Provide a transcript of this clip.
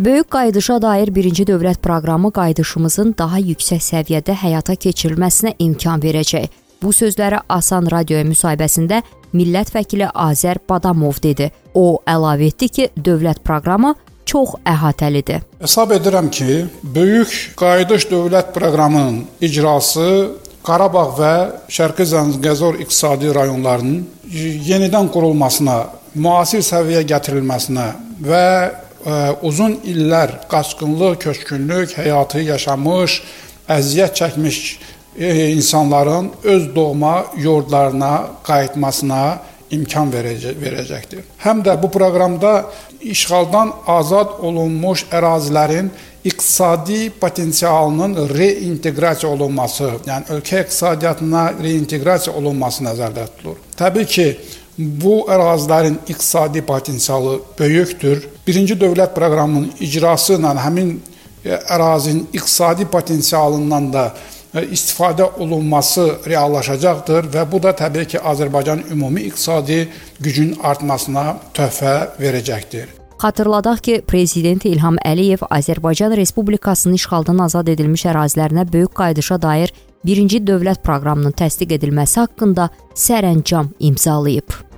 Böyük qayıdışa dair birinci dövlət proqramı qayıdışımızın daha yüksək səviyyədə həyata keçirilməsinə imkan verəcək. Bu sözləri Asan radioya müsahibəsində millət vəkili Azər Badamov dedi. O əlavə etdi ki, dövlət proqramı çox əhatəlidir. Hesab edirəm ki, böyük qayıdış dövlət proqramının icrası Qarabağ və Şərqi Zəngəzur iqtisadi rayonlarının yenidən qurulmasına, müasir səviyyəyə gətirilməsinə və uzun illər qaçqınlıq, köçkünlük həyatı yaşamış, əziyyət çəkmiş ə, insanların öz doğma yurdlarına qayıtmasına imkan verəcək, verəcəkdir. Həm də bu proqramda işğaldan azad olunmuş ərazilərin iqtisadi potensialının reinteqrasiya olunması, yəni ölkə iqtisadiyyatına reinteqrasiya olunması nəzərdə tutulur. Təbii ki, bu ərazilərin iqtisadi potensialı böyükdür. Birinci dövlət proqramının icrası ilə həmin e, ərazinin iqtisadi potensialından da e, istifadə olunması reallaşacaqdır və bu da təbii ki, Azərbaycan ümumi iqtisadi gücün artmasına töhfə verəcəkdir. Xatırladaq ki, prezident İlham Əliyev Azərbaycan Respublikasının işğaldan azad edilmiş ərazilərinə böyük qayıdışa dair birinci dövlət proqramının təsdiq edilməsi haqqında sərəncam imzalayıb.